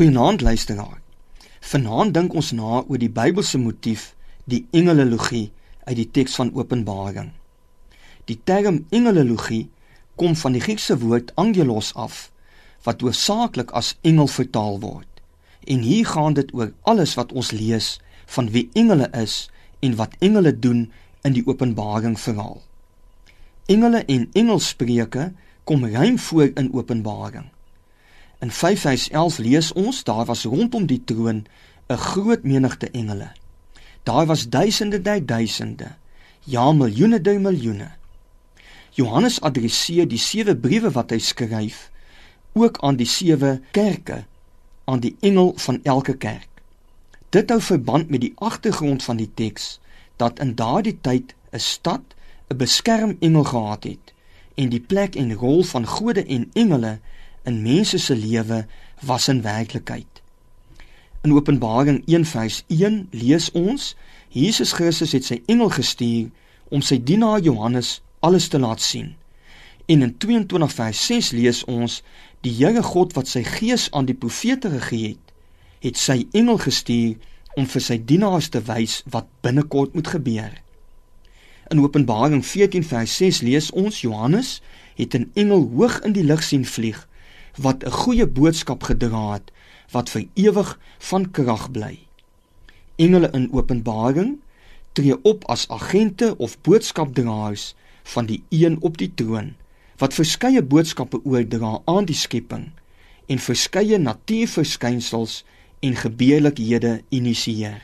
Goeienaand luisteraar. Vanaand dink ons na oor die Bybelse motief, die engelologie uit die teks van Openbaring. Die term engelologie kom van die Griekse woord angelos af wat hoofsaaklik as engel vertaal word. En hier gaan dit oor alles wat ons lees van wie engele is en wat engele doen in die Openbaring verhaal. Engele en engelspreuke kom ruim voor in Openbaring. In 5:11 lees ons daar was rondom die troon 'n groot menigte engele. Daar was duisende dui duisende, ja miljoene dui miljoene. Johannes adresseer die sewe briewe wat hy skryf ook aan die sewe kerke, aan die engel van elke kerk. Dit hou verband met die agtergrond van die teks dat in daardie tyd 'n stad 'n beskermengel gehad het en die plek en rol van gode en engele in mense se lewe was in werklikheid. In Openbaring 1:1 lees ons Jesus Christus het sy engel gestuur om sy dienaar Johannes alles te laat sien. En in 22:6 lees ons die Here God wat sy gees aan die profete gegee het, het sy engel gestuur om vir sy dienaars te wys wat binnekort moet gebeur. In Openbaring 14:6 lees ons Johannes het 'n engel hoog in die lug sien vlieg wat 'n goeie boodskap gedra het wat vir ewig van krag bly. Engele in Openbaring tree op as agente of boodskapdraers van die een op die troon wat verskeie boodskappe oordra aan die skepping en verskeie natuurverskynsels en gebeurlikhede initieer.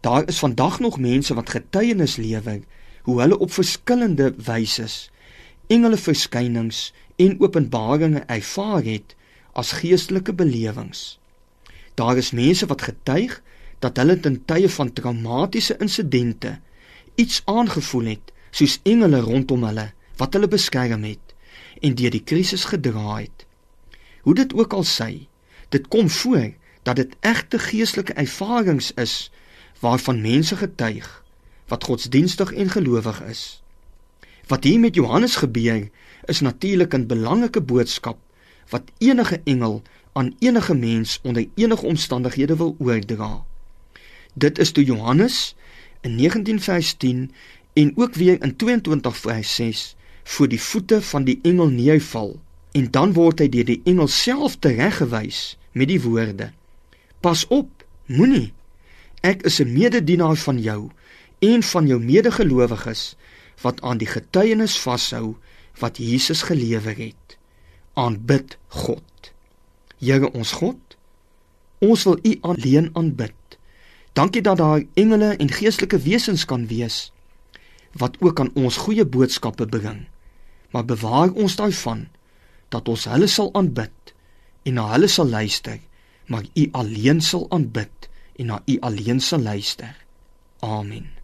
Daar is vandag nog mense wat getuienis lewer hoe hulle op verskillende wyse engele verskynings en openbaringe ervaar het as geestelike belewings. Daar is mense wat getuig dat hulle ten tye van traumatiese insidente iets aangevoel het soos engele rondom hulle wat hulle beskerm het en deur die krisis gedra het. Hoe dit ook al sy, dit kom voor dat dit egte geestelike ervarings is waarvan mense getuig wat godsdienstig en gelowig is. Wat hier met Johannes gebeur is natuurlik 'n belangrike boodskap wat enige engel aan enige mens onder enige omstandighede wil oordra. Dit is toe Johannes in 19:10 en ook weer in 22:6 voor die voete van die engel neerval en dan word hy deur die engel self tereggewys met die woorde: Pas op, moenie. Ek is 'n mededienaar van jou en van jou medegelowiges wat aan die getuienis vashou wat Jesus gelewer het. Aanbid God. Here ons God, ons wil U alleen aanbid. Dankie dat daar engele en geestelike wesens kan wees wat ook aan ons goeie boodskappe bring. Maar bewaar ons daarvan dat ons hulle sal aanbid en na hulle sal luister, maar U alleen sal aanbid en na U alleen sal luister. Amen.